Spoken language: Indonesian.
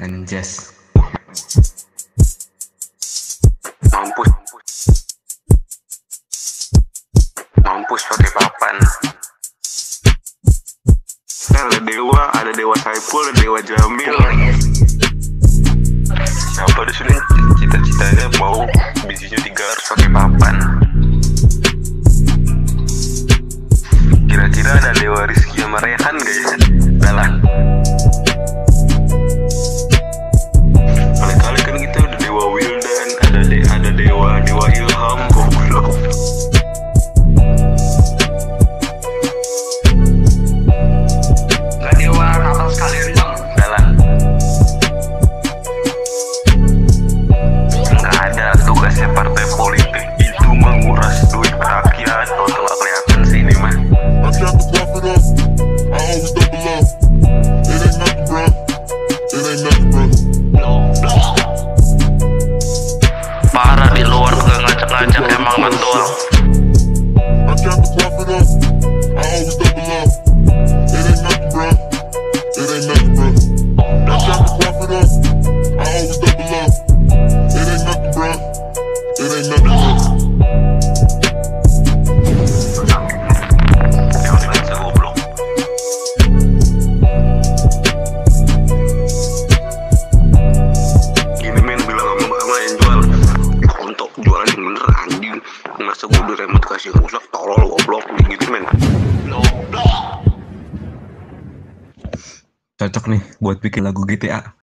anjas. Mampus. Mampus pakai papan. Ada dewa ada dewa saipul ada dewa jamil ada dewa Rizky sama Rehan gak ya? Dalam kali-kali kan kita ada dewa Wildan ada de ada dewa dewa Ilham goblok Gak dewa kapal sekalian bang. Ada tugasnya partai politik Parah di luar gak ngajak-ngajak emang betul yang bener anjing. Masa gue udah remote kasih rusak tolol goblok gitu men. Cocok nih buat bikin lagu GTA